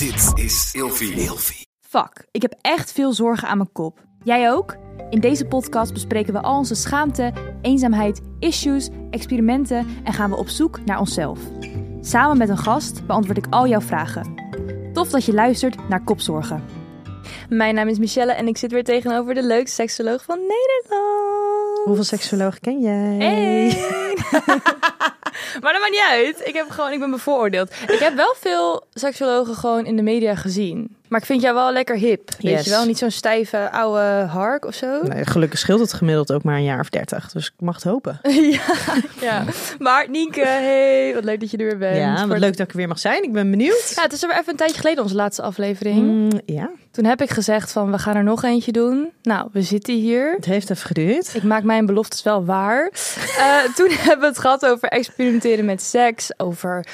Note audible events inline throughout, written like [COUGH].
Dit is Ilfie. Fuck, ik heb echt veel zorgen aan mijn kop. Jij ook? In deze podcast bespreken we al onze schaamte, eenzaamheid, issues, experimenten en gaan we op zoek naar onszelf. Samen met een gast beantwoord ik al jouw vragen. Tof dat je luistert naar Kopzorgen. Mijn naam is Michelle en ik zit weer tegenover de leukste seksoloog van Nederland. Hoeveel seksologen ken jij? Hey. [LAUGHS] [LAUGHS] maar dat maakt niet uit. Ik, heb gewoon, ik ben bevooroordeeld. Ik heb wel veel seksologen gewoon in de media gezien. Maar ik vind jou wel lekker hip. Weet Yes. je wel? Niet zo'n stijve oude hark of zo. Nee, gelukkig scheelt het gemiddeld ook maar een jaar of dertig. Dus ik mag het hopen. [LAUGHS] ja, ja. Maar Nienke, hey, wat leuk dat je er weer bent. Ja, Voor- wat leuk dat ik er weer mag zijn. Ik ben benieuwd. Ja, het is er even een tijdje geleden, onze laatste aflevering. Mm, ja, Toen heb ik gezegd van, we gaan er nog eentje doen. Nou, we zitten hier. het heeft even geduurd. Ik maak mijn beloftes wel waar. Eh, [LAUGHS] toen hebben we het gehad over experimenteren met seks. Over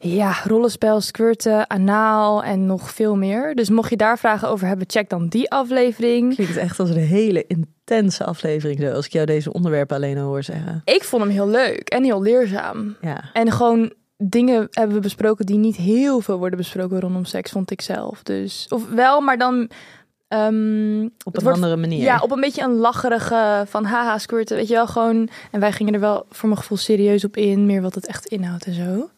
ja, rollenspel, squirten, anaal en nog veel meer. Dus mocht je daar vragen over hebben, check dan die aflevering. Klinkt echt als een hele intense aflevering zo, als ik jou deze onderwerpen alleen al hoor zeggen. Ik vond hem heel leuk en heel leerzaam. Ja, En gewoon dingen hebben we besproken die niet heel veel worden besproken rondom seks, vond ik zelf. Dus, of wel, maar dan... ehm, op een wordt- andere manier. Ja, op een beetje een lacherige van haha squirten, weet je wel, gewoon. En wij gingen er wel voor mijn gevoel serieus op in, meer wat het echt inhoudt en zo.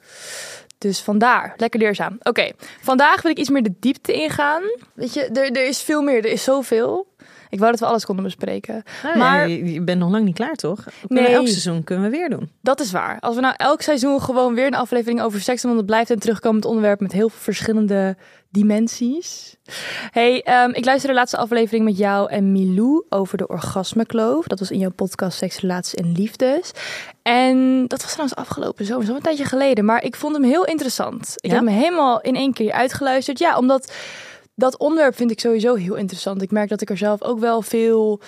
Dus vandaar, lekker leerzaam. Oké, vandaag wil ik iets meer de diepte ingaan. Weet je, er, er is veel meer, er is zoveel. Ik wou dat we alles konden bespreken. Nou, maar- ja, je, bent nog lang niet klaar, toch? Nee. Elk seizoen kunnen we weer doen. Dat is waar. Als we nou elk seizoen gewoon weer een aflevering over seks doen, want het blijft een terugkomend onderwerp met heel veel verschillende dimensies. Hey, ehm, ik luisterde de laatste aflevering met jou en Milou over de orgasmekloof. Dat was in jouw podcast Seks, Relaties en Liefdes. En dat was trouwens afgelopen zo, zo een tijdje geleden. Maar ik vond hem heel interessant. Ik Ja? heb hem helemaal in één keer uitgeluisterd. Ja, omdat dat onderwerp vind ik sowieso heel interessant. Ik merk dat ik er zelf ook wel veel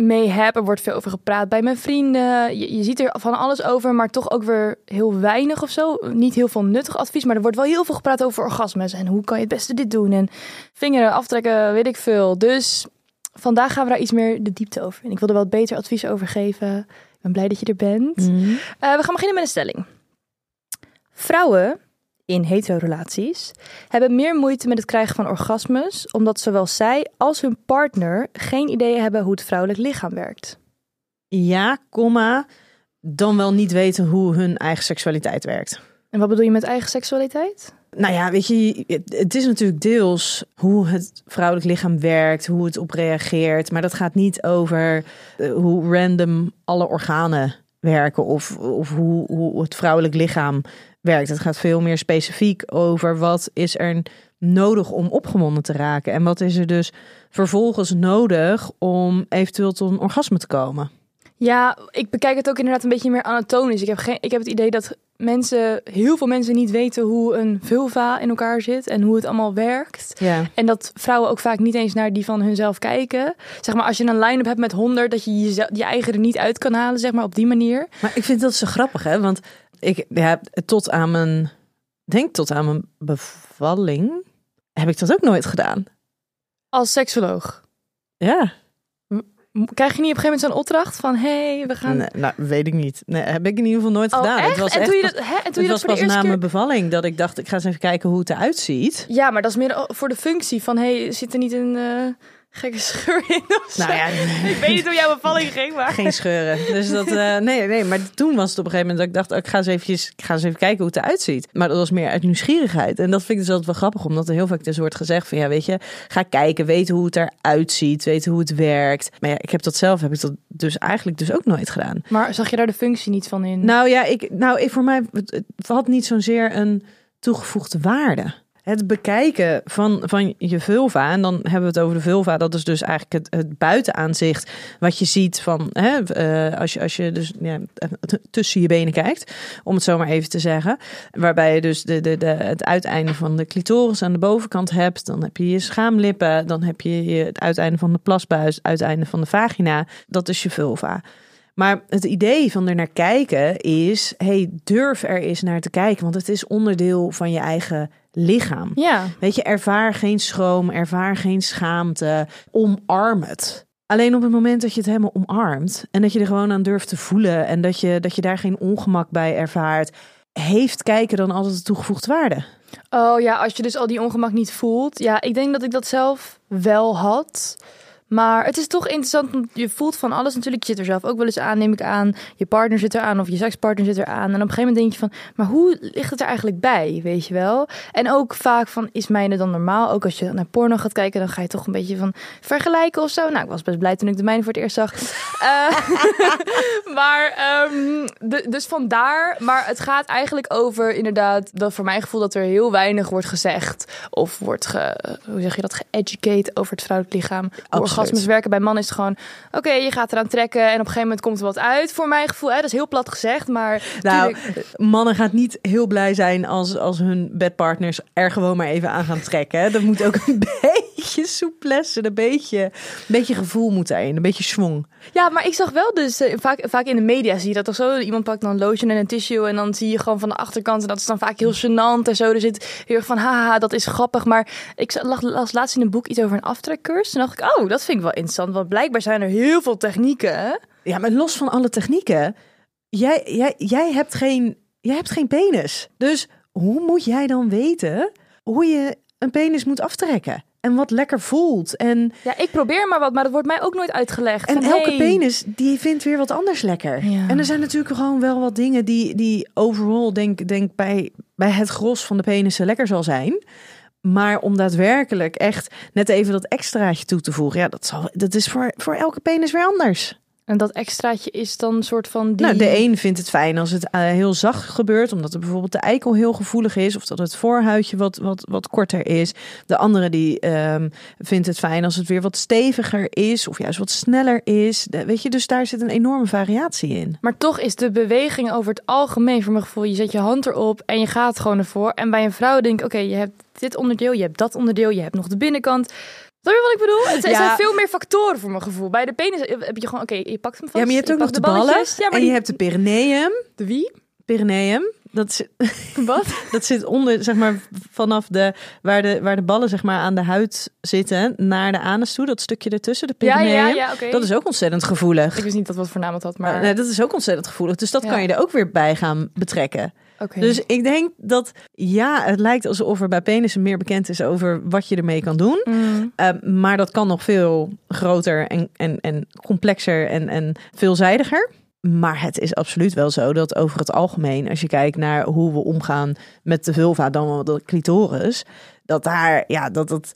mee heb. Er wordt veel over gepraat bij mijn vrienden. Je, je ziet er van alles over, maar toch ook weer heel weinig of zo. Niet heel veel nuttig advies, maar er wordt wel heel veel gepraat over orgasmes. En hoe kan je het beste dit doen? En vingeren aftrekken, weet ik veel. Dus vandaag gaan we daar iets meer de diepte over. En ik wil er wel beter advies over geven. Ik ben blij dat je er bent. Mhm. Eh, we gaan beginnen met een stelling. Vrouwen in hetero-relaties hebben meer moeite met het krijgen van orgasmes, omdat zowel zij als hun partner geen idee hebben hoe het vrouwelijk lichaam werkt. Ja, komma, dan wel niet weten hoe hun eigen seksualiteit werkt. En wat bedoel je met eigen seksualiteit? Nou ja, weet je, het- is natuurlijk deels hoe het vrouwelijk lichaam werkt, hoe het op reageert. Maar dat gaat niet over eh, hoe random alle organen werken of, of hoe, hoe het vrouwelijk lichaam werkt. Het gaat veel meer specifiek over wat is er nodig om opgewonden te raken. En wat is er dus vervolgens nodig om eventueel tot een orgasme te komen. Ja, ik bekijk het ook inderdaad een beetje meer anatomisch. Ik heb, geen, ik heb het idee dat mensen, heel veel mensen niet weten hoe een vulva in elkaar zit en hoe het allemaal werkt. Ja. En dat vrouwen ook vaak niet eens naar die van hunzelf kijken. Zeg maar, als je een line-up hebt met 100, dat je je, je eigen er niet uit kan halen, zeg maar, op die manier. Maar ik vind dat zo grappig, hè? Want ik ja, tot aan mijn, denk tot aan mijn bevalling heb ik dat ook nooit gedaan. Als seksoloog. Ja, Krijg je niet op een gegeven moment zo'n opdracht van, hé, hey, we gaan... nee, nou weet ik niet. Nee, heb ik in ieder geval nooit Oh, gedaan. echt? Het was en echt je pas- dat, hè? En toen het je dat was pas na keer... mijn bevalling dat ik dacht, ik ga eens even kijken hoe het eruit ziet. Ja, maar dat is meer voor de functie van, hé, hey, zit er niet een eh, gekke scheur in of zo? Nou ja, [LAUGHS] Ik weet niet hoe jouw bevalling [LAUGHS] ging, maar... geen scheuren. Dus dat, eh, nee, nee, maar toen was het op een gegeven moment dat ik dacht, oh, ik ga eens eventjes, ik ga eens even kijken hoe het eruit ziet. Maar dat was meer uit nieuwsgierigheid. En dat vind ik dus altijd wel grappig, omdat er heel vaak dus wordt gezegd van, ja, weet je, ga kijken, weten hoe het eruit ziet, weten hoe het werkt. Maar ja, ik heb dat zelf, heb ik dat dus eigenlijk dus ook nooit gedaan. Maar zag je daar de functie niet van in? Nou ja, ik, nou, ik, voor mij het het had niet zozeer een toegevoegde waarde. Het bekijken van, van je vulva, en dan hebben we het over de vulva, dat is dus eigenlijk het, het buitenaanzicht wat je ziet van hè, eh, als, je, als je dus ja, tussen je benen kijkt, om het zo maar even te zeggen. Waarbij je dus de, de, de, het uiteinde van de clitoris aan de bovenkant hebt, dan heb je je schaamlippen, dan heb je, je het uiteinde van de plasbuis, het uiteinde van de vagina. Dat is je vulva. Maar het idee van er naar kijken is, hey, durf er eens naar te kijken, want het is onderdeel van je eigen lichaam. Ja, Weet je, ervaar geen schroom, ervaar geen schaamte, omarm het. Alleen op het moment dat je het helemaal omarmt en dat je er gewoon aan durft te voelen en dat je, dat je daar geen ongemak bij ervaart, heeft kijken dan altijd een toegevoegde waarde? Oh ja, als je dus al die ongemak niet voelt. Ja, ik denk dat ik dat zelf wel had. Maar het is toch interessant, want je voelt van alles natuurlijk. Je zit er zelf ook wel eens aan, neem ik aan. Je partner zit er aan of je sekspartner zit er aan. En op een gegeven moment denk je van, maar hoe ligt het er eigenlijk bij, weet je wel? En ook vaak van, is mijne dan normaal? Ook als je naar porno gaat kijken, dan ga je toch een beetje van vergelijken of zo. Nou, ik was best blij toen ik de mijne voor het eerst zag. Uh, [LAUGHS] [LAUGHS] maar, um, de, dus vandaar. Maar het gaat eigenlijk over inderdaad, dat voor mijn gevoel dat er heel weinig wordt gezegd. Of wordt, ge, hoe zeg je dat, geeducate over het vrouwelijk lichaam. Absoluut orgasmes werken. Bij mannen is het gewoon, oké, je gaat eraan trekken en op een gegeven moment komt er wat uit. Voor mijn gevoel, hè? dat is heel plat gezegd, maar... Nou, mannen gaan niet heel blij zijn als, als hun bedpartners er gewoon maar even aan gaan trekken. Hè? Dat moet ook een [LAUGHS] beetje souplesse, een beetje, een beetje gevoel moet erin, een beetje schwung. Ja, maar ik zag wel dus, uh, vaak, vaak in de media zie je dat toch zo. Iemand pakt dan lotion en een tissue en dan zie je gewoon van de achterkant en dat is dan vaak heel gênant en zo. Er zit heel erg van, haha, dat is grappig. Maar ik las laatst in een boek iets over een aftrekcursus en dacht ik, oh, dat vind ik wel interessant. Want blijkbaar zijn er heel veel technieken. Ja, maar los van alle technieken, jij, jij, jij, hebt, geen, jij hebt geen penis. Dus hoe moet jij dan weten hoe je een penis moet aftrekken? En wat lekker voelt. En ja, ik probeer maar wat, maar dat wordt mij ook nooit uitgelegd. En van, elke hey. penis die vindt weer wat anders lekker. Ja. En er zijn natuurlijk gewoon wel wat dingen die, die overal denk, denk bij, bij het gros van de penissen lekker zal zijn. Maar om daadwerkelijk echt net even dat extraatje toe te voegen, ja, dat, zal, dat is voor, voor elke penis weer anders. En dat extraatje is dan een soort van die... Nou, de een vindt het fijn als het uh, heel zacht gebeurt, omdat er bijvoorbeeld de eikel heel gevoelig is, of dat het voorhuidje wat, wat, wat korter is. De andere die um, vindt het fijn als het weer wat steviger is, of juist wat sneller is. De, weet je, dus daar zit een enorme variatie in. Maar toch is de beweging over het algemeen, voor mijn gevoel, je zet je hand erop en je gaat gewoon ervoor. En bij een vrouw denk ik, oké, okay, je hebt dit onderdeel, je hebt dat onderdeel, je hebt nog de binnenkant. Snap je wat ik bedoel? Het, ja. zijn veel meer factoren voor mijn gevoel. Bij de penis heb je gewoon, oké, okay, je pakt hem vast. Ja, maar je hebt ook nog de, de ballen. Ja, maar en die... je hebt de perineum. De wie? Perineum. Dat zit, [LAUGHS] Wat? dat zit onder, zeg maar, vanaf de, waar de, waar de ballen zeg maar aan de huid zitten, naar de anus toe. Dat stukje ertussen, de perineum. Ja, ja, ja, okay. Dat is ook ontzettend gevoelig. Ik wist niet dat wat voor naam het had, maar... Nee, dat is ook ontzettend gevoelig. Dus dat kan je er ook weer bij gaan betrekken. Okay. Dus ik denk dat ja, het lijkt alsof er bij penissen meer bekend is over wat je ermee kan doen. Mm. Uh, maar dat kan nog veel groter en, en, en complexer en, en veelzijdiger. Maar het is absoluut wel zo dat over het algemeen, als je kijkt naar hoe we omgaan met de vulva, dan wel de clitoris, dat daar, ja, dat het.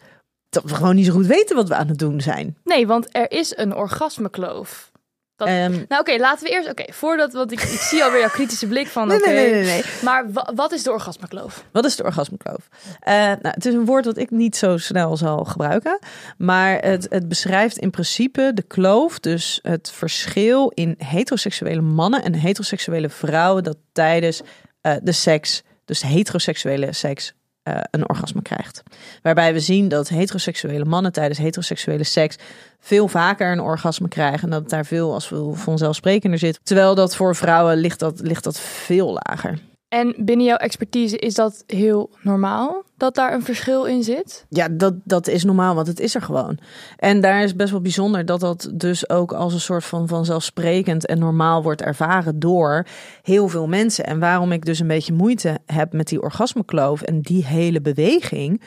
Dat we gewoon niet zo goed weten wat we aan het doen zijn. Nee, want er is een orgasmekloof. Dat, um, nou oké, okay, laten we eerst... Oké, okay, voordat... Want ik, ik zie alweer jouw kritische blik van... Nee, okay, nee, nee, nee, nee. Maar wat is de orgasmekloof? Wat is de orgasmekloof? Uh, nou, het is een woord dat ik niet zo snel zal gebruiken. Maar het, het beschrijft in principe de kloof. Dus het verschil in heteroseksuele mannen en heteroseksuele vrouwen... dat tijdens uh, de seks, dus heteroseksuele seks... Uh, een orgasme krijgt. Waarbij we zien dat heteroseksuele mannen tijdens heteroseksuele seks veel vaker een orgasme krijgen. En dat het daar veel als vanzelfsprekender zit. Terwijl dat voor vrouwen ligt dat, ligt dat veel lager. En binnen jouw expertise is dat heel normaal dat daar een verschil in zit? Ja, dat, dat is normaal, want het is er gewoon. En daar is best wel bijzonder dat dat dus ook als een soort van vanzelfsprekend en normaal wordt ervaren door heel veel mensen. En waarom ik dus een beetje moeite heb met die orgasmekloof en die hele beweging,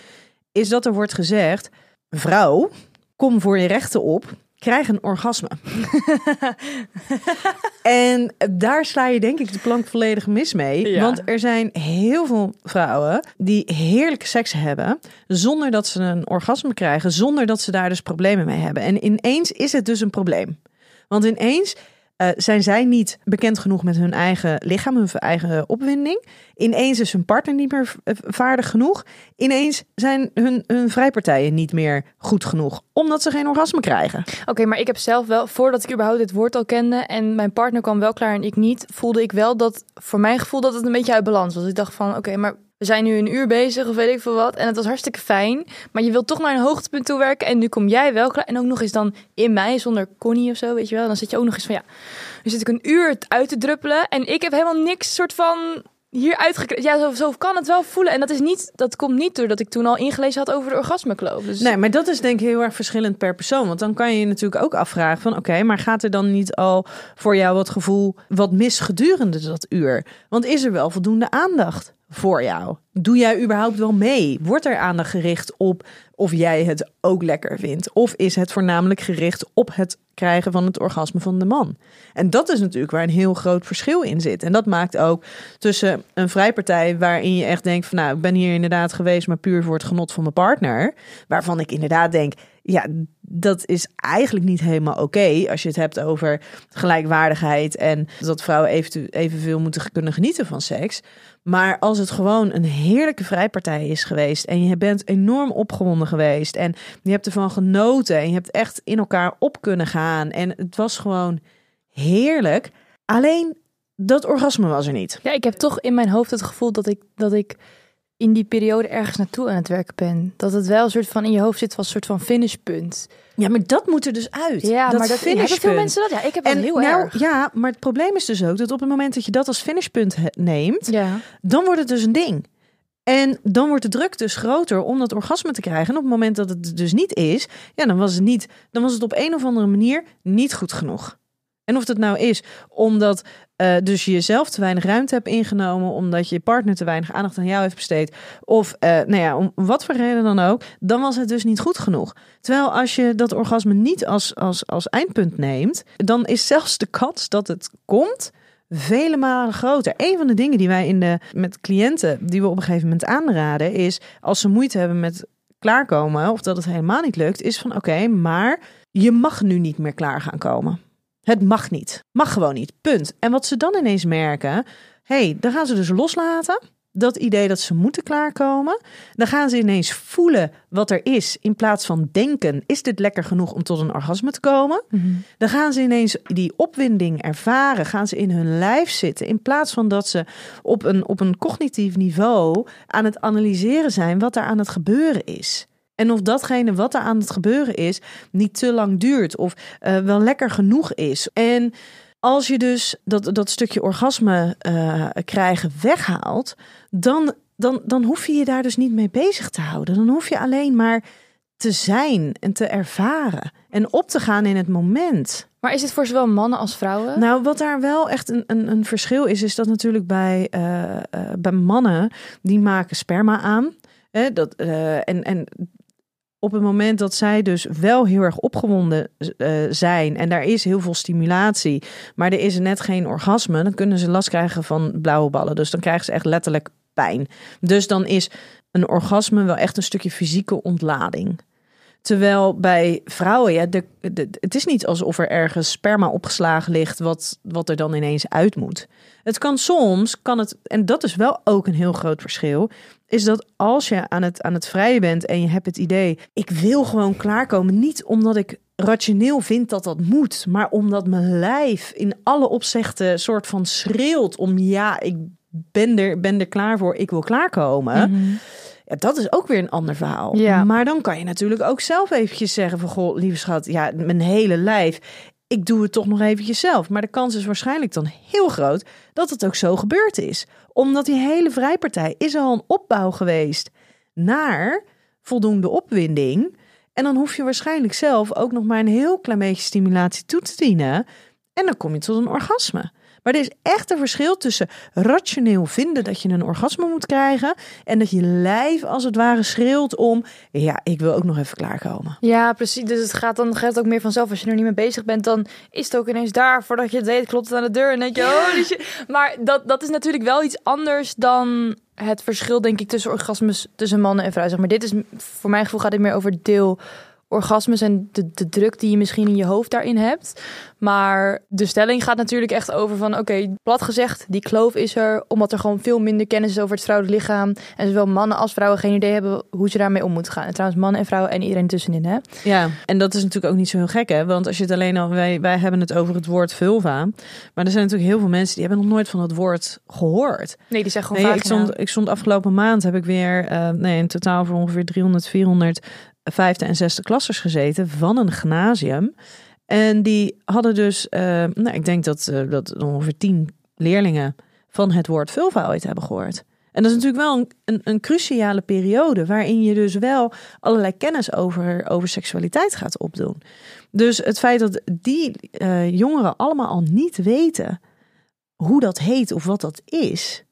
is dat er wordt gezegd: vrouw, kom voor je rechten op. Krijg een orgasme. [LAUGHS] en daar sla je denk ik de plank volledig mis mee. Ja. Want er zijn heel veel vrouwen die heerlijke seks hebben. zonder dat ze een orgasme krijgen. zonder dat ze daar dus problemen mee hebben. En ineens is het dus een probleem. Want ineens uh, zijn zij niet bekend genoeg met hun eigen lichaam, hun eigen opwinding. Ineens is hun partner niet meer vaardig genoeg. Ineens zijn hun, hun vrijpartijen niet meer goed genoeg, omdat ze geen orgasme krijgen. Oké, maar ik heb zelf wel, voordat ik überhaupt dit woord al kende en mijn partner kwam wel klaar en ik niet, voelde ik wel dat, voor mijn gevoel, dat het een beetje uit balans was. Ik dacht van, oké, maar we zijn nu een uur bezig of weet ik veel wat. En het was hartstikke fijn. Maar je wilt toch naar een hoogtepunt toe werken. En nu kom jij wel klaar. En ook nog eens dan in mij, zonder Connie of zo, weet je wel. Dan zit je ook nog eens van ja, nu zit ik een uur uit te druppelen. En ik heb helemaal niks soort van hier uitgekregen. Ja, zo, zo kan het wel voelen. En dat is niet, dat komt niet doordat ik toen al ingelezen had over de orgasmekloof. Dus... Nee, maar dat is denk ik heel erg verschillend per persoon. Want dan kan je je natuurlijk ook afvragen van... oké, maar gaat er dan niet al voor jou het gevoel wat mis gedurende dat uur? Want is er wel voldoende aandacht? Voor jou? Doe jij überhaupt wel mee? Wordt er aandacht gericht op of jij het ook lekker vindt? Of is het voornamelijk gericht op het krijgen van het orgasme van de man? En dat is natuurlijk waar een heel groot verschil in zit. En dat maakt ook tussen een vrijpartij waarin je echt denkt van nou, ik ben hier inderdaad geweest, maar puur voor het genot van mijn partner. Waarvan ik inderdaad denk, ja, dat is eigenlijk niet helemaal oké als je het hebt over gelijkwaardigheid en dat vrouwen even, evenveel moeten kunnen genieten van seks. Maar als het gewoon een heerlijke vrijpartij is geweest en je bent enorm opgewonden geweest en je hebt ervan genoten en je hebt echt in elkaar op kunnen gaan en het was gewoon heerlijk. Alleen dat orgasme was er niet. Ja, ik heb toch in mijn hoofd het gevoel dat ik, dat ik in die periode ergens naartoe aan het werken ben. Dat het wel een soort van in je hoofd zit als een soort van finishpunt. Ja, maar dat moet er dus uit. Ja, dat maar dat hebben veel mensen dat. Ja, ik heb en heel nou, erg. Ja, maar het probleem is dus ook dat op het moment dat je dat als finishpunt neemt, Ja. dan wordt het dus een ding. En dan wordt de druk dus groter om dat orgasme te krijgen. En op het moment dat het dus niet is, ja, dan was het niet, dan was het op een of andere manier niet goed genoeg. En of dat nou is omdat eh, dus je jezelf te weinig ruimte hebt ingenomen, omdat je partner te weinig aandacht aan jou heeft besteed, of eh, nou ja, om wat voor reden dan ook, dan was het dus niet goed genoeg. Terwijl als je dat orgasme niet als, als, als eindpunt neemt, dan is zelfs de kans dat het komt vele malen groter. Een van de dingen die wij in de, met cliënten, die we op een gegeven moment aanraden, is als ze moeite hebben met klaarkomen, of dat het helemaal niet lukt, is van oké, maar je mag nu niet meer klaar gaan komen. Het mag niet. Mag gewoon niet. Punt. En wat ze dan ineens merken, hey, dan gaan ze dus loslaten. Dat idee dat ze moeten klaarkomen. Dan gaan ze ineens voelen wat er is. In plaats van denken, is dit lekker genoeg om tot een orgasme te komen? Dan gaan ze ineens die opwinding ervaren. Gaan ze in hun lijf zitten. In plaats van dat ze op een, op een cognitief niveau aan het analyseren zijn wat er aan het gebeuren is. En of datgene wat er aan het gebeuren is niet te lang duurt of eh, wel lekker genoeg is. En als je dus dat, dat stukje orgasme eh, krijgen weghaalt, dan, dan, dan hoef je je daar dus niet mee bezig te houden. Dan hoef je alleen maar te zijn en te ervaren en op te gaan in het moment. Maar is het voor zowel mannen als vrouwen? Nou, wat daar wel echt een, een, een verschil is, is dat natuurlijk bij, eh, bij mannen, die maken sperma aan. Hè, dat, en, en op het moment dat zij dus wel heel erg opgewonden eh, zijn en daar is heel veel stimulatie, maar er is net geen orgasme, dan kunnen ze last krijgen van blauwe ballen. Dus dan krijgen ze echt letterlijk pijn. Dus dan is een orgasme wel echt een stukje fysieke ontlading. Terwijl bij vrouwen, ja, de, de, het is niet alsof er ergens sperma opgeslagen ligt, wat, wat er dan ineens uit moet. Het kan soms, kan het, en dat is wel ook een heel groot verschil, is dat als je aan het, aan het vrijen bent en je hebt het idee, ik wil gewoon klaarkomen, niet omdat ik rationeel vind dat dat moet, maar omdat mijn lijf in alle opzichten soort van schreeuwt om ja, ik ben er, ben er klaar voor, ik wil klaarkomen. Mhm. Ja, dat is ook weer een ander verhaal. Ja. Maar dan kan je natuurlijk ook zelf eventjes zeggen van... Goh, lieve schat, ja, mijn hele lijf... Ik doe het toch nog eventjes zelf. Maar de kans is waarschijnlijk dan heel groot dat het ook zo gebeurd is. Omdat die hele vrijpartij is al een opbouw geweest naar voldoende opwinding. En dan hoef je waarschijnlijk zelf ook nog maar een heel klein beetje stimulatie toe te dienen. En dan kom je tot een orgasme. Maar er is echt een verschil tussen rationeel vinden dat je een orgasme moet krijgen. En dat je lijf als het ware schreeuwt om, ja, ik wil ook nog even klaarkomen. Ja, precies. Dus het gaat dan gaat het ook meer vanzelf. Als je er niet mee bezig bent, dan is het ook ineens daar. Voordat je het weet, klopt het aan de deur. En denk je, oh, dus je... Maar dat, dat is natuurlijk wel iets anders dan het verschil, denk ik, tussen orgasmes tussen mannen en vrouwen. Zeg maar, dit is voor mijn gevoel gaat dit meer over het deel orgasmes en de, de druk die je misschien in je hoofd daarin hebt. Maar de stelling gaat natuurlijk echt over van, oké, plat gezegd, die kloof is er, omdat er gewoon veel minder kennis is over het vrouwelijk lichaam. En zowel mannen als vrouwen geen idee hebben hoe ze daarmee om moeten gaan. En trouwens, mannen en vrouwen en iedereen tussenin, hè? Ja, en dat is natuurlijk ook niet zo heel gek, hè? Want als je het alleen al, wij, wij hebben het over het woord vulva. Maar er zijn natuurlijk heel veel mensen die hebben nog nooit van het woord gehoord. Nee, die zeggen gewoon Nee, ik stond, ik stond afgelopen maand heb ik weer, eh, nee, in totaal voor ongeveer 300, 400 vijfde en zesde klassers gezeten van een gymnasium. En die hadden dus, eh, nou, ik denk dat, eh, dat ongeveer tien leerlingen van het woord vulva ooit hebben gehoord. En dat is natuurlijk wel een, een, een cruciale periode waarin je dus wel allerlei kennis over, over seksualiteit gaat opdoen. Dus het feit dat die eh, jongeren allemaal al niet weten hoe dat heet of wat dat is,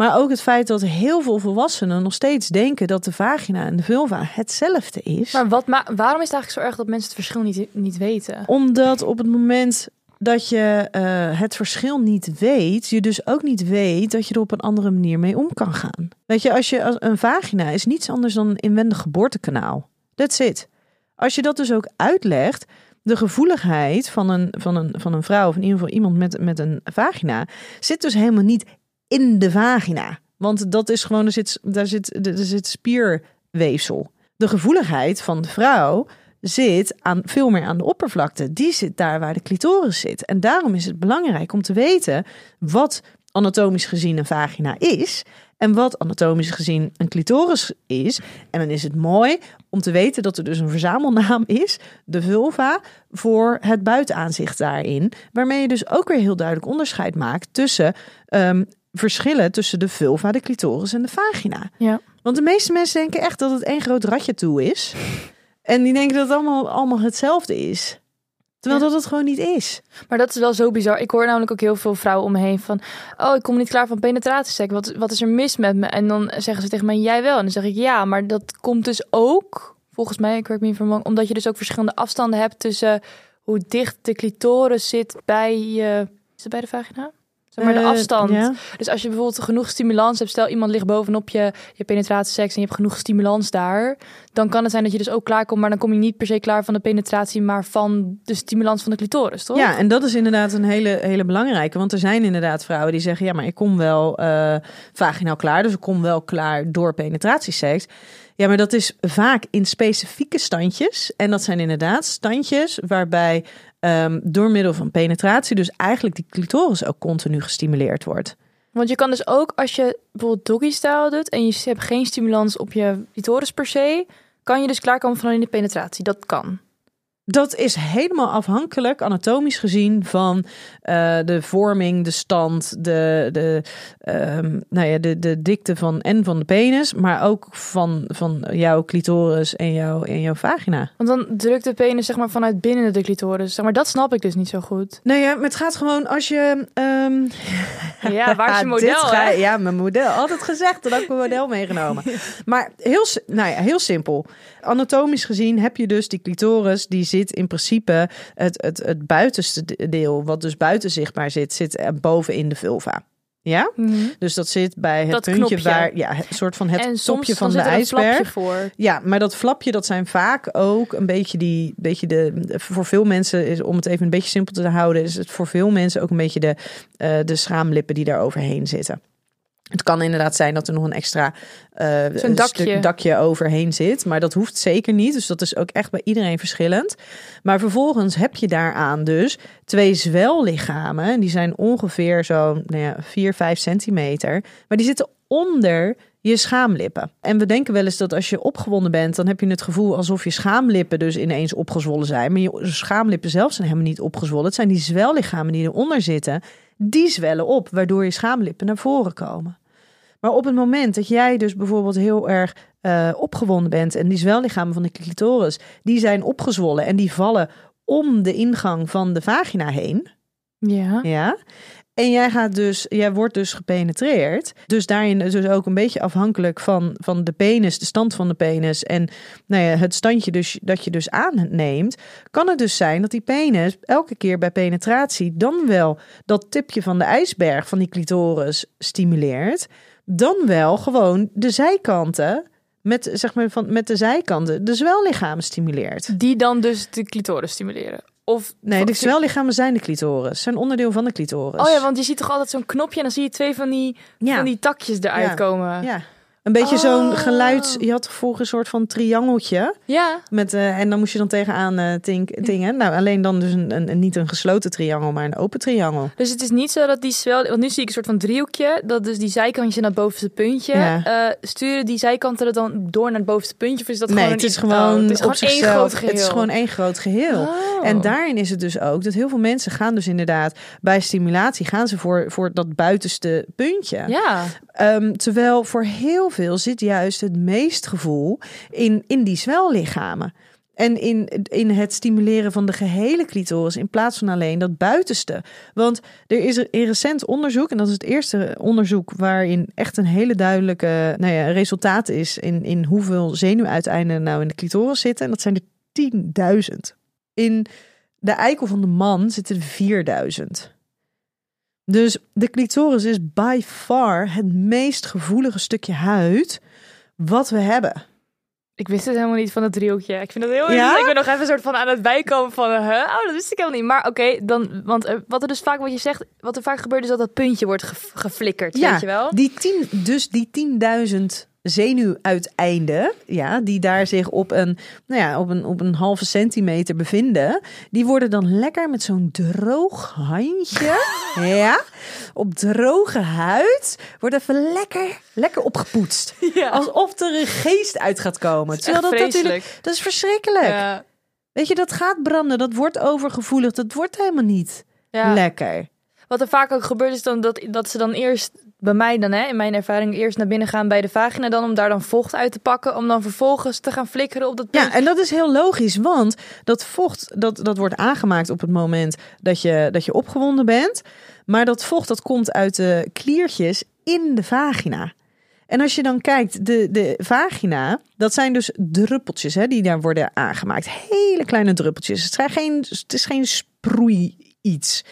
Maar ook het feit dat heel veel volwassenen nog steeds denken dat de vagina en de vulva hetzelfde is. Maar wat waarom is het eigenlijk zo erg dat mensen het verschil niet, niet weten? Omdat op het moment dat je eh, het verschil niet weet, je dus ook niet weet dat je er op een andere manier mee om kan gaan. Weet je, als je als een vagina is niets anders dan een inwendig geboortekanaal. That's it. Als je dat dus ook uitlegt, de gevoeligheid van een, van een, van een vrouw, of in ieder geval iemand met, met een vagina, zit dus helemaal niet in de vagina. Want dat is gewoon, er zit, daar zit, er zit spierweefsel. De gevoeligheid van de vrouw zit aan, veel meer aan de oppervlakte. Die zit daar waar de clitoris zit. En daarom is het belangrijk om te weten wat anatomisch gezien een vagina is. En wat anatomisch gezien een clitoris is. En dan is het mooi om te weten dat er dus een verzamelnaam is, de vulva, voor het buitenaanzicht daarin. Waarmee je dus ook weer heel duidelijk onderscheid maakt tussen ehm, verschillen tussen de vulva, de clitoris en de vagina. Ja. Want de meeste mensen denken echt dat het één groot ratje toe is. En die denken dat het allemaal, allemaal hetzelfde is. Terwijl dat het gewoon niet is. Maar dat is wel zo bizar. Ik hoor namelijk ook heel veel vrouwen om me heen van... Oh, ik kom niet klaar van penetratieseks. Wat, wat is er mis met me? En dan zeggen ze tegen mij, jij wel. En dan zeg ik, ja, maar dat komt dus ook... Volgens mij, ik weet niet van omdat je dus ook verschillende afstanden hebt tussen hoe dicht de clitoris zit bij je... Is het bij de vagina? Zeg maar de Eh, afstand. Dus als je bijvoorbeeld genoeg stimulans hebt, stel iemand ligt bovenop je, je penetratieseks en je hebt genoeg stimulans daar, dan kan het zijn dat je dus ook klaar komt, maar dan kom je niet per se klaar van de penetratie, maar van de stimulans van de clitoris, toch? Ja, en dat is inderdaad een hele, hele belangrijke. Want er zijn inderdaad vrouwen die zeggen: ja, maar ik kom wel eh vaginaal klaar. Dus ik kom wel klaar door penetratieseks. Ja, maar dat is vaak in specifieke standjes. En dat zijn inderdaad standjes waarbij ehm, door middel van penetratie, dus eigenlijk die clitoris ook continu gestimuleerd wordt. Want je kan dus ook als je bijvoorbeeld doggy style doet en je hebt geen stimulans op je clitoris per se, kan je dus klaarkomen van in de penetratie. Dat kan. Dat is helemaal afhankelijk, anatomisch gezien, van eh, de vorming, de stand, de, de, ehm, nou ja, de, de dikte van en van de penis, maar ook van, van jouw clitoris en jouw, en jouw vagina. Want dan drukt de penis zeg maar vanuit binnen de clitoris. Zeg maar dat snap ik dus niet zo goed. Nou ja, maar het gaat gewoon als je. ehm, [LAUGHS] Ja, waar is je [LAUGHS] dit model? ga-? Ja, mijn model. Altijd gezegd, dat heb ik mijn model meegenomen. [LAUGHS] Maar heel, nou ja, heel simpel. Anatomisch gezien heb je dus die clitoris, die zit in principe het, het, het buitenste deel, wat dus buiten zichtbaar zit, zit er boven in de vulva. Ja? Mhm. Dus dat zit bij het Dat puntje knopje. waar, ja, een soort van het en topje van de zit er ijsberg. voor. Ja, maar dat flapje, dat zijn vaak ook een beetje die, beetje de, voor veel mensen is, om het even een beetje simpel te houden, is het voor veel mensen ook een beetje de, eh, de schaamlippen die daar overheen zitten. Het kan inderdaad zijn dat er nog een extra eh, Zo'n dakje. stuk dakje overheen zit, maar dat hoeft zeker niet. Dus dat is ook echt bij iedereen verschillend. Maar vervolgens heb je daaraan dus twee zwellichamen. En Die zijn ongeveer zo nou ja, 4, 5 centimeter. Maar die zitten onder je schaamlippen. En we denken wel eens dat als je opgewonden bent, dan heb je het gevoel alsof je schaamlippen dus ineens opgezwollen zijn. Maar je schaamlippen zelf zijn helemaal niet opgezwollen. Het zijn die zwellichamen die eronder zitten, die zwellen op, waardoor je schaamlippen naar voren komen. Maar op het moment dat jij dus bijvoorbeeld heel erg eh, opgewonden bent en die zwellichamen van de clitoris, die zijn opgezwollen en die vallen om de ingang van de vagina heen, Ja. ja. En jij gaat dus, jij wordt dus gepenetreerd. Dus daarin dus ook een beetje afhankelijk van, van de penis, de stand van de penis en nou ja, het standje dus, dat je dus aanneemt. Kan het dus zijn dat die penis elke keer bij penetratie dan wel dat tipje van de ijsberg van die clitoris stimuleert. Dan wel gewoon de zijkanten, met, zeg maar, van, met de zijkanten, de zwellichamen stimuleert. Die dan dus de clitoris stimuleren. Of Nee, de zwellichamen zijn de clitoris, zijn onderdeel van de clitoris. Oh ja, want je ziet toch altijd zo'n knopje en dan zie je twee van die, Ja. van die takjes eruit Ja. komen. Ja. Een beetje Oh. zo'n geluid. Je had vroeger een soort van triangeltje. Ja. Met, eh, en dan moest je dan tegenaan eh tink, tingen. Nou, alleen dan dus een, een, niet een gesloten triangel, maar een open triangel. Dus het is niet zo dat die zwel... Want nu zie ik een soort van driehoekje. Dat dus die zijkantje naar het bovenste puntje. Ja. eh, sturen die zijkanten er dan door naar het bovenste puntje? Of is dat nee, gewoon het is iets- gewoon, oh, het is op gewoon één groot geheel. Het is gewoon één groot geheel. Oh. En daarin is het dus ook dat heel veel mensen gaan dus inderdaad bij stimulatie gaan ze voor, voor dat buitenste puntje. Ja. Ehm, terwijl voor heel veel zit juist het meest gevoel in, in die zwellichamen. En in, in het stimuleren van de gehele clitoris in plaats van alleen dat buitenste. Want er is een recent onderzoek, en dat is het eerste onderzoek waarin echt een hele duidelijke nou ja, resultaat is in, in hoeveel zenuwuiteinden nou in de clitoris zitten. En dat zijn er 10.000. In de eikel van de man zitten er 4000. Dus de clitoris is by far het meest gevoelige stukje huid wat we hebben. Ik wist het helemaal niet van het driehoekje. Ik vind dat heel Ja? interessant. Ik ben nog even een soort van aan het bijkomen van, huh? Oh, dat wist ik helemaal niet. Maar oké, dan, want eh, wat er dus vaak, wat je zegt, wat er vaak gebeurt is dat dat puntje wordt ge- geflikkerd, weet je wel? Die tien, dus die 10.000 zenuwuiteinden, ja, die daar zich op een, nou ja, op een, op een halve centimeter bevinden, die worden dan lekker met zo'n droog handje, [LAUGHS] ja, op droge huid, wordt even lekker, lekker opgepoetst. Ja. Alsof er een geest uit gaat komen. is Terwijl dat natuurlijk, dat is verschrikkelijk. Ja. Weet je, dat gaat branden, dat wordt overgevoelig, dat wordt helemaal niet Ja. lekker. Wat er vaak ook gebeurt is dan dat, dat ze dan eerst, bij mij dan hè, in mijn ervaring, eerst naar binnen gaan bij de vagina dan om daar dan vocht uit te pakken. Om dan vervolgens te gaan flikkeren op dat puntje. Ja, en dat is heel logisch, want dat vocht dat, dat wordt aangemaakt op het moment dat je, dat je opgewonden bent. Maar dat vocht dat komt uit de kliertjes in de vagina. En als je dan kijkt, de, de vagina, dat zijn dus druppeltjes hè, die daar worden aangemaakt. Hele kleine druppeltjes. Het, zijn geen, het is geen sproei iets.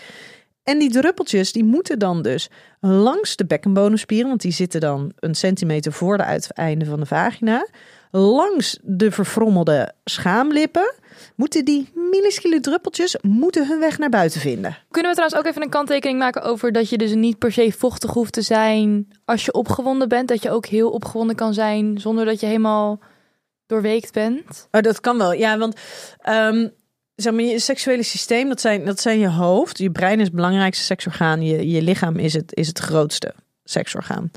En die druppeltjes die moeten dan dus langs de bekkenbodemspieren, want die zitten dan een centimeter voor de uiteinden van de vagina, langs de verfrommelde schaamlippen, moeten die minuscule druppeltjes moeten hun weg naar buiten vinden. Kunnen we trouwens ook even een kanttekening maken over dat je dus niet per se vochtig hoeft te zijn als je opgewonden bent. Dat je ook heel opgewonden kan zijn zonder dat je helemaal doorweekt bent. Oh, dat kan wel, ja, want ehm, zeg maar, je seksuele systeem, dat zijn, dat zijn je hoofd. Je brein is het belangrijkste seksorgaan. Je, je lichaam is het, is het grootste seksorgaan.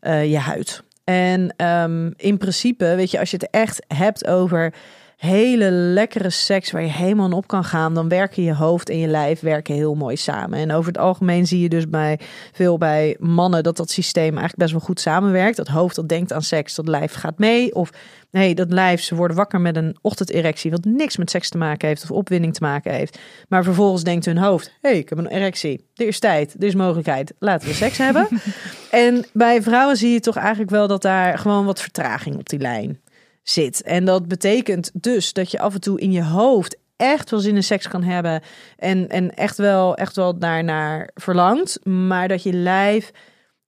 Eh, je huid. En ehm, in principe, weet je, als je het echt hebt over hele lekkere seks waar je helemaal in op kan gaan, dan werken je hoofd en je lijf werken heel mooi samen. En over het algemeen zie je dus bij veel bij mannen dat dat systeem eigenlijk best wel goed samenwerkt. Dat hoofd dat denkt aan seks, dat lijf gaat mee. Of nee, dat lijf, ze worden wakker met een ochtenderectie, wat niks met seks te maken heeft of opwinding te maken heeft. Maar vervolgens denkt hun hoofd, hé, hey, ik heb een erectie. Er is tijd, er is mogelijkheid, laten we seks hebben. [LAUGHS] En bij vrouwen zie je toch eigenlijk wel dat daar gewoon wat vertraging op die lijn zit. En dat betekent dus dat je af en toe in je hoofd echt wel zin in seks kan hebben en, en echt wel, echt wel daarnaar verlangt, maar dat je lijf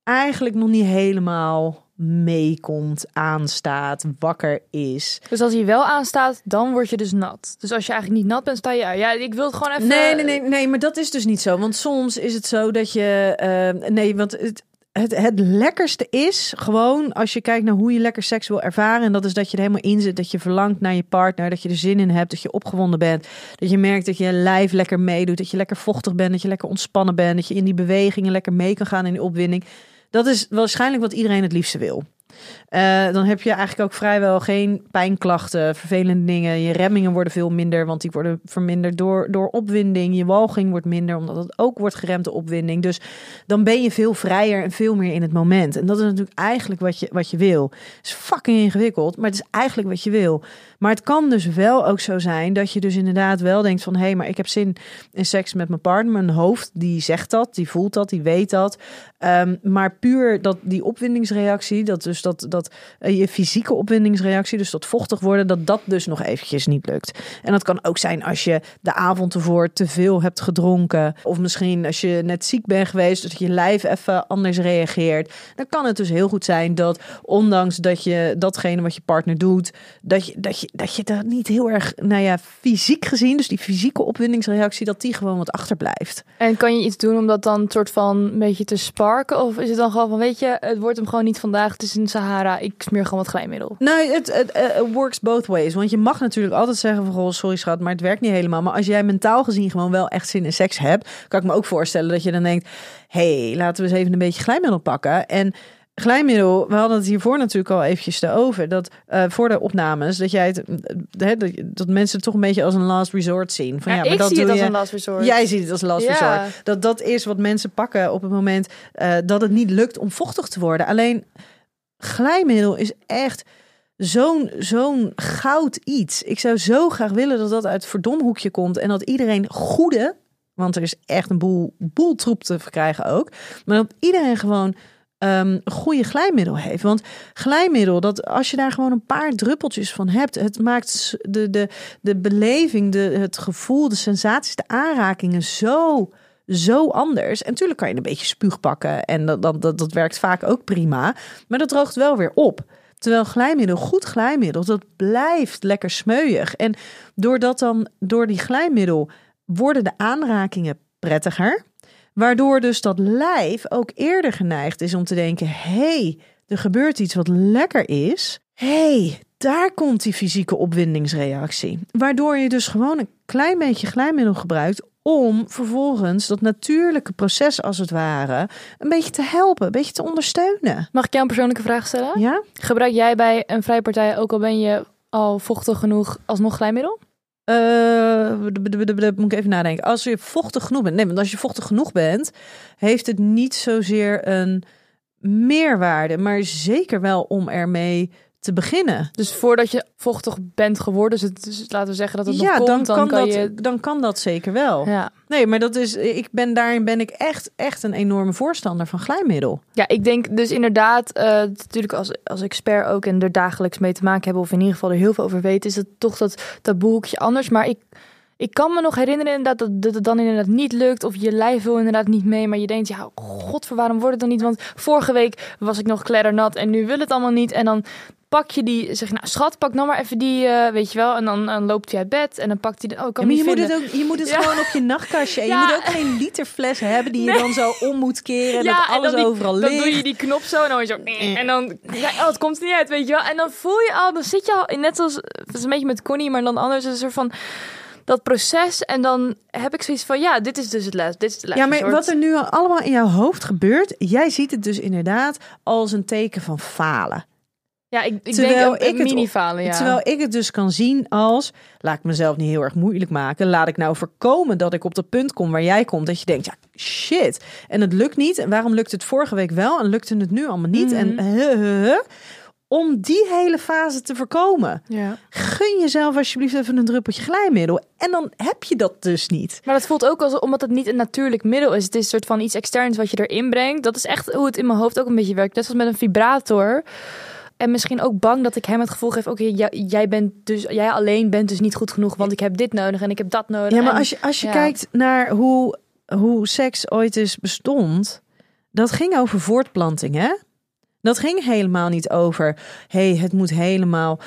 eigenlijk nog niet helemaal meekomt, aanstaat, wakker is. Dus als hij wel aanstaat, dan word je dus nat. Dus als je eigenlijk niet nat bent, sta je uit. Ja, ik wil het gewoon even... Nee, nee, nee, nee, maar dat is dus niet zo. Want soms is het zo dat je. eh, nee, want het, het, het lekkerste is gewoon als je kijkt naar hoe je lekker seks wil ervaren. En dat is dat je er helemaal in zit. Dat je verlangt naar je partner. Dat je er zin in hebt. Dat je opgewonden bent. Dat je merkt dat je lijf lekker meedoet. Dat je lekker vochtig bent. Dat je lekker ontspannen bent. Dat je in die bewegingen lekker mee kan gaan in die opwinding. Dat is waarschijnlijk wat iedereen het liefste wil. Eh, dan heb je eigenlijk ook vrijwel geen pijnklachten, vervelende dingen. Je remmingen worden veel minder, want die worden verminderd door, door opwinding. Je walging wordt minder, omdat het ook wordt geremd de opwinding. Dus dan ben je veel vrijer en veel meer in het moment. En dat is natuurlijk eigenlijk wat je, wat je wil. Het is fucking ingewikkeld, maar het is eigenlijk wat je wil. Maar het kan dus wel ook zo zijn dat je dus inderdaad wel denkt van... hé, hey, maar ik heb zin in seks met mijn partner. Mijn hoofd, die zegt dat, die voelt dat, die weet dat. Ehm, maar puur dat die opwindingsreactie, dat dus dat, dat eh, je fysieke opwindingsreactie, dus dat vochtig worden, dat dat dus nog eventjes niet lukt. En dat kan ook zijn als je de avond ervoor te veel hebt gedronken. Of misschien als je net ziek bent geweest, dat je lijf even anders reageert. Dan kan het dus heel goed zijn dat, ondanks dat je datgene wat je partner doet, dat je dat, je, dat, je dat niet heel erg, nou ja, fysiek gezien, dus die fysieke opwindingsreactie, dat die gewoon wat achterblijft. En kan je iets doen om dat dan soort van een beetje te sparken? Of is het dan gewoon van, weet je, het wordt hem gewoon niet vandaag. Het is in Sahara. Ik smeer gewoon wat glijmiddel. Nou, het, het eh, works both ways. Want je mag natuurlijk altijd zeggen van, goh, sorry schat, maar het werkt niet helemaal. Maar als jij mentaal gezien gewoon wel echt zin in seks hebt, kan ik me ook voorstellen dat je dan denkt, hey, laten we eens even een beetje glijmiddel pakken. En glijmiddel, we hadden het hiervoor natuurlijk al eventjes over, dat eh, voor de opnames, dat jij het, eh, hè, dat, dat mensen het toch een beetje als een last resort zien. Van, Ja, ja, maar ik dat zie het als je- een last resort. Jij ziet het als last Ja. resort. Dat dat is wat mensen pakken op het moment dat het niet lukt om vochtig te worden. Alleen glijmiddel is echt zo'n zo'n goud iets. Ik zou zo graag willen dat dat uit het verdomhoekje komt en dat iedereen goede, want er is echt een boel, boel troep te verkrijgen ook, maar dat iedereen gewoon ehm goede glijmiddel heeft. Want glijmiddel, dat als je daar gewoon een paar druppeltjes van hebt, het maakt de, de, de beleving, de, het gevoel, de sensaties, de aanrakingen zo, zo anders. En natuurlijk kan je een beetje spuug pakken en dat, dat, dat, werkt vaak ook prima, maar dat droogt wel weer op. Terwijl glijmiddel, goed glijmiddel, dat blijft lekker smeuig. En doordat dan, door die glijmiddel, worden de aanrakingen prettiger. Waardoor dus dat lijf ook eerder geneigd is om te denken: hé, hey, er gebeurt iets wat lekker is. Hé, hey, daar komt die fysieke opwindingsreactie. Waardoor je dus gewoon een klein beetje glijmiddel gebruikt om vervolgens dat natuurlijke proces als het ware een beetje te helpen, een beetje te ondersteunen. Mag ik jou een persoonlijke vraag stellen? Ja? Gebruik jij bij een vrijpartij, ook al ben je al vochtig genoeg, alsnog glijmiddel? Eh, b- moet ik even nadenken. Als je vochtig genoeg bent. Nee, want als je vochtig genoeg bent, heeft het niet zozeer een meerwaarde, maar zeker wel om ermee te beginnen. Dus voordat je vochtig bent geworden, dus, het, dus laten we zeggen dat het ja, nog dan, komt, dan, kan kan dat, je... dan kan dat zeker wel. Ja. Nee, maar dat is, ik ben daarin ben ik echt, echt een enorme voorstander van glijmiddel. ja, ik denk dus inderdaad, eh, natuurlijk als, als expert ook en er dagelijks mee te maken hebben, of in ieder geval er heel veel over weten, is het toch dat taboehoekje anders. Maar ik, ik kan me nog herinneren inderdaad dat, dat het dan inderdaad niet lukt, of je lijf wil inderdaad niet mee, maar je denkt, ja, god, voor waarom wordt het dan niet? Want vorige week was ik nog kleddernat en nu wil het allemaal niet. En dan pak je die, zeg je, nou schat, pak nou maar even die, eh, weet je wel. En dan, dan loopt hij uit bed en dan pakt hij de, oh, kan Ja, maar je moet, het ook, je moet het Ja. gewoon op je nachtkastje. En Ja. je moet ook geen literfles hebben die je dan zo om moet keren. En dat en alles dan die- overal Dan ligt. doe je die knop zo en dan je zo... En dan... Ja, oh, het komt niet uit, weet je wel. En dan voel je al... Dan zit je al... Net als... Het is een beetje met Connie, maar dan anders. Is een soort van... Dat proces. En dan heb ik zoiets van... Ja, dit is dus het les. Dit is de les. Ja, maar wat er nu allemaal in jouw hoofd gebeurt, jij ziet het dus inderdaad als een teken van falen. Ja, ik, ik Terwijl denk een, het mini-falen, ja. Terwijl ik het dus kan zien als, laat ik mezelf niet heel erg moeilijk maken, laat ik nou voorkomen dat ik op dat punt kom waar jij komt, dat je denkt, ja, shit, en het lukt niet. En waarom lukt het vorige week wel en lukte het nu allemaal niet? En Mhm. huh, huh, huh. Om die hele fase te voorkomen, Ja. gun jezelf alsjeblieft even een druppeltje glijmiddel. En dan heb je dat dus niet. Maar dat voelt ook als omdat het niet een natuurlijk middel is. Het is een soort van iets externs wat je erin brengt. Dat is echt hoe het in mijn hoofd ook een beetje werkt. Net als met een vibrator. En misschien ook bang dat ik hem het gevoel geef: oké, jij, jij bent dus jij alleen bent dus niet goed genoeg, want ik heb dit nodig en ik heb dat nodig. Ja, maar En- als je, als je ja. kijkt naar hoe, hoe seks ooit is bestond, dat ging over voortplanting, hè? Dat ging helemaal niet over, hey, het moet helemaal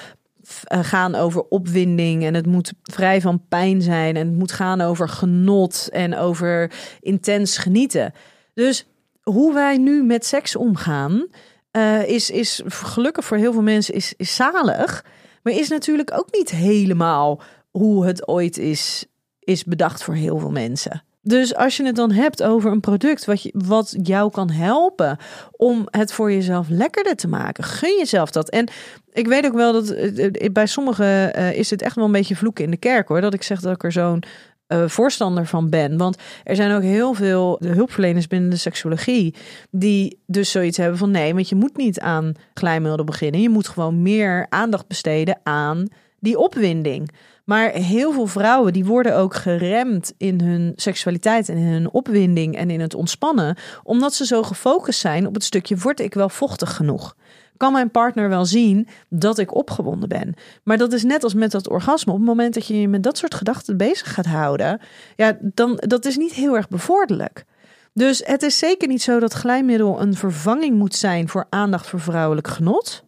eh, gaan over opwinding en het moet vrij van pijn zijn en het moet gaan over genot en over intens genieten. Dus hoe wij nu met seks omgaan, eh, is, is gelukkig voor heel veel mensen is, is zalig, maar is natuurlijk ook niet helemaal hoe het ooit is, is bedacht voor heel veel mensen. Dus als je het dan hebt over een product wat, je, wat jou kan helpen om het voor jezelf lekkerder te maken, gun jezelf dat. En ik weet ook wel dat eh, eh, bij sommigen eh, is het echt wel een beetje vloeken in de kerk hoor. Dat ik zeg dat ik er zo'n voorstander van ben. Want er zijn ook heel veel hulpverleners binnen de seksologie die dus zoiets hebben van nee, want je moet niet aan glijmiddel beginnen. Je moet gewoon meer aandacht besteden aan die opwinding. Maar heel veel vrouwen die worden ook geremd in hun seksualiteit en in hun opwinding en in het ontspannen, omdat ze zo gefocust zijn op het stukje word ik wel vochtig genoeg? Kan mijn partner wel zien dat ik opgewonden ben? Maar dat is net als met dat orgasme. Op het moment dat je je met dat soort gedachten bezig gaat houden, ja, dan dat is niet heel erg bevorderlijk. Dus het is zeker niet zo dat glijmiddel een vervanging moet zijn voor aandacht voor vrouwelijk genot.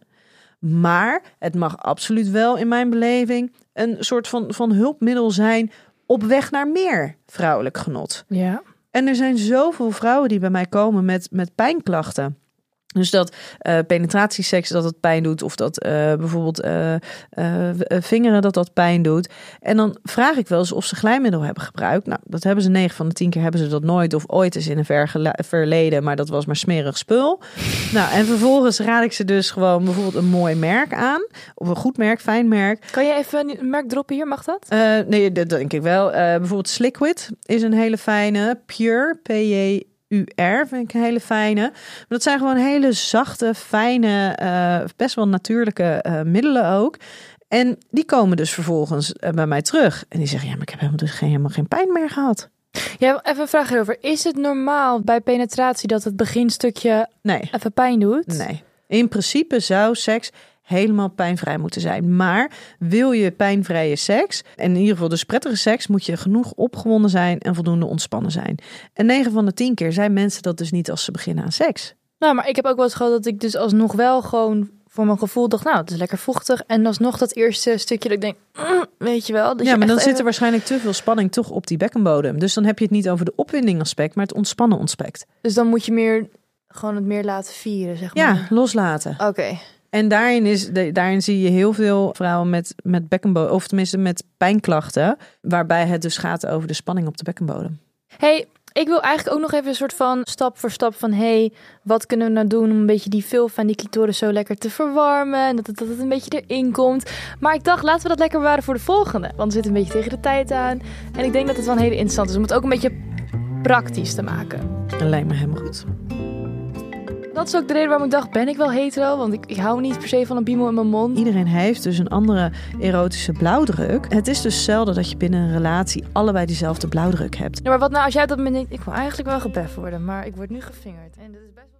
Maar het mag absoluut wel in mijn beleving een soort van, van hulpmiddel zijn op weg naar meer vrouwelijk genot. Ja. En er zijn zoveel vrouwen die bij mij komen met, met pijnklachten. Dus dat eh, penetratieseks dat het pijn doet, of dat eh, bijvoorbeeld eh, vingeren dat dat pijn doet. En dan vraag ik wel eens of ze glijmiddel hebben gebruikt. Nou, dat hebben ze 9 van de 10 keer hebben ze dat nooit of ooit eens in een verleden, maar dat was maar smerig spul. [LAUGHS] nou, en vervolgens raad ik ze dus gewoon bijvoorbeeld een mooi merk aan, of een goed merk, fijn merk. Kan je even een merk droppen hier? Mag dat? Nee, dat denk ik wel. Bijvoorbeeld Sliquid is een hele fijne. Pure, P-J UR vind ik een hele fijne. Maar dat zijn gewoon hele zachte, fijne, eh, best wel natuurlijke eh, middelen ook. En die komen dus vervolgens eh, bij mij terug. En die zeggen, ja, maar ik heb helemaal, dus geen, helemaal geen pijn meer gehad. Ja, even een vraag hierover. Is het normaal bij penetratie dat het beginstukje Nee, even pijn doet? nee. In principe zou seks helemaal pijnvrij moeten zijn. Maar wil je pijnvrije seks, en in ieder geval dus prettige seks, moet je genoeg opgewonden zijn en voldoende ontspannen zijn. En 9 van de 10 keer zijn mensen dat dus niet als ze beginnen aan seks. Nou, maar ik heb ook wel eens gehad dat ik dus alsnog wel gewoon voor mijn gevoel dacht, nou, het is lekker vochtig. En alsnog dat eerste stukje dat ik denk, mm, weet je wel. Dus ja, je maar dan zit er waarschijnlijk te veel spanning toch op die bekkenbodem. Dus dan heb je het niet over de opwinding aspect, maar het ontspannen aspect. Dus dan moet je meer, gewoon het meer laten vieren, zeg Ja, maar. loslaten. Oké. En daarin, is, daarin zie je heel veel vrouwen met, met bekkenbodem, of tenminste met pijnklachten, waarbij het dus gaat over de spanning op de bekkenbodem. Hey, ik wil eigenlijk ook nog even een soort van stap voor stap van... hey, wat kunnen we nou doen om een beetje die vulva en die clitoris zo lekker te verwarmen... en dat het, dat het een beetje erin komt. Maar ik dacht, laten we dat lekker bewaren voor de volgende. Want we zitten een beetje tegen de tijd aan. En ik denk dat het wel een hele interessant is om het ook een beetje praktisch te maken. Lijkt me helemaal goed. Dat is ook de reden waarom ik dacht, ben ik wel hetero? Want ik, ik hou niet per se van een piemel in mijn mond. Iedereen heeft dus een andere erotische blauwdruk. Het is dus zelden dat je binnen een relatie allebei diezelfde blauwdruk hebt. Ja, maar wat nou als jij dat moment denkt, ik wil eigenlijk wel gebeft worden... maar ik word nu gevingerd. En dat is best wel...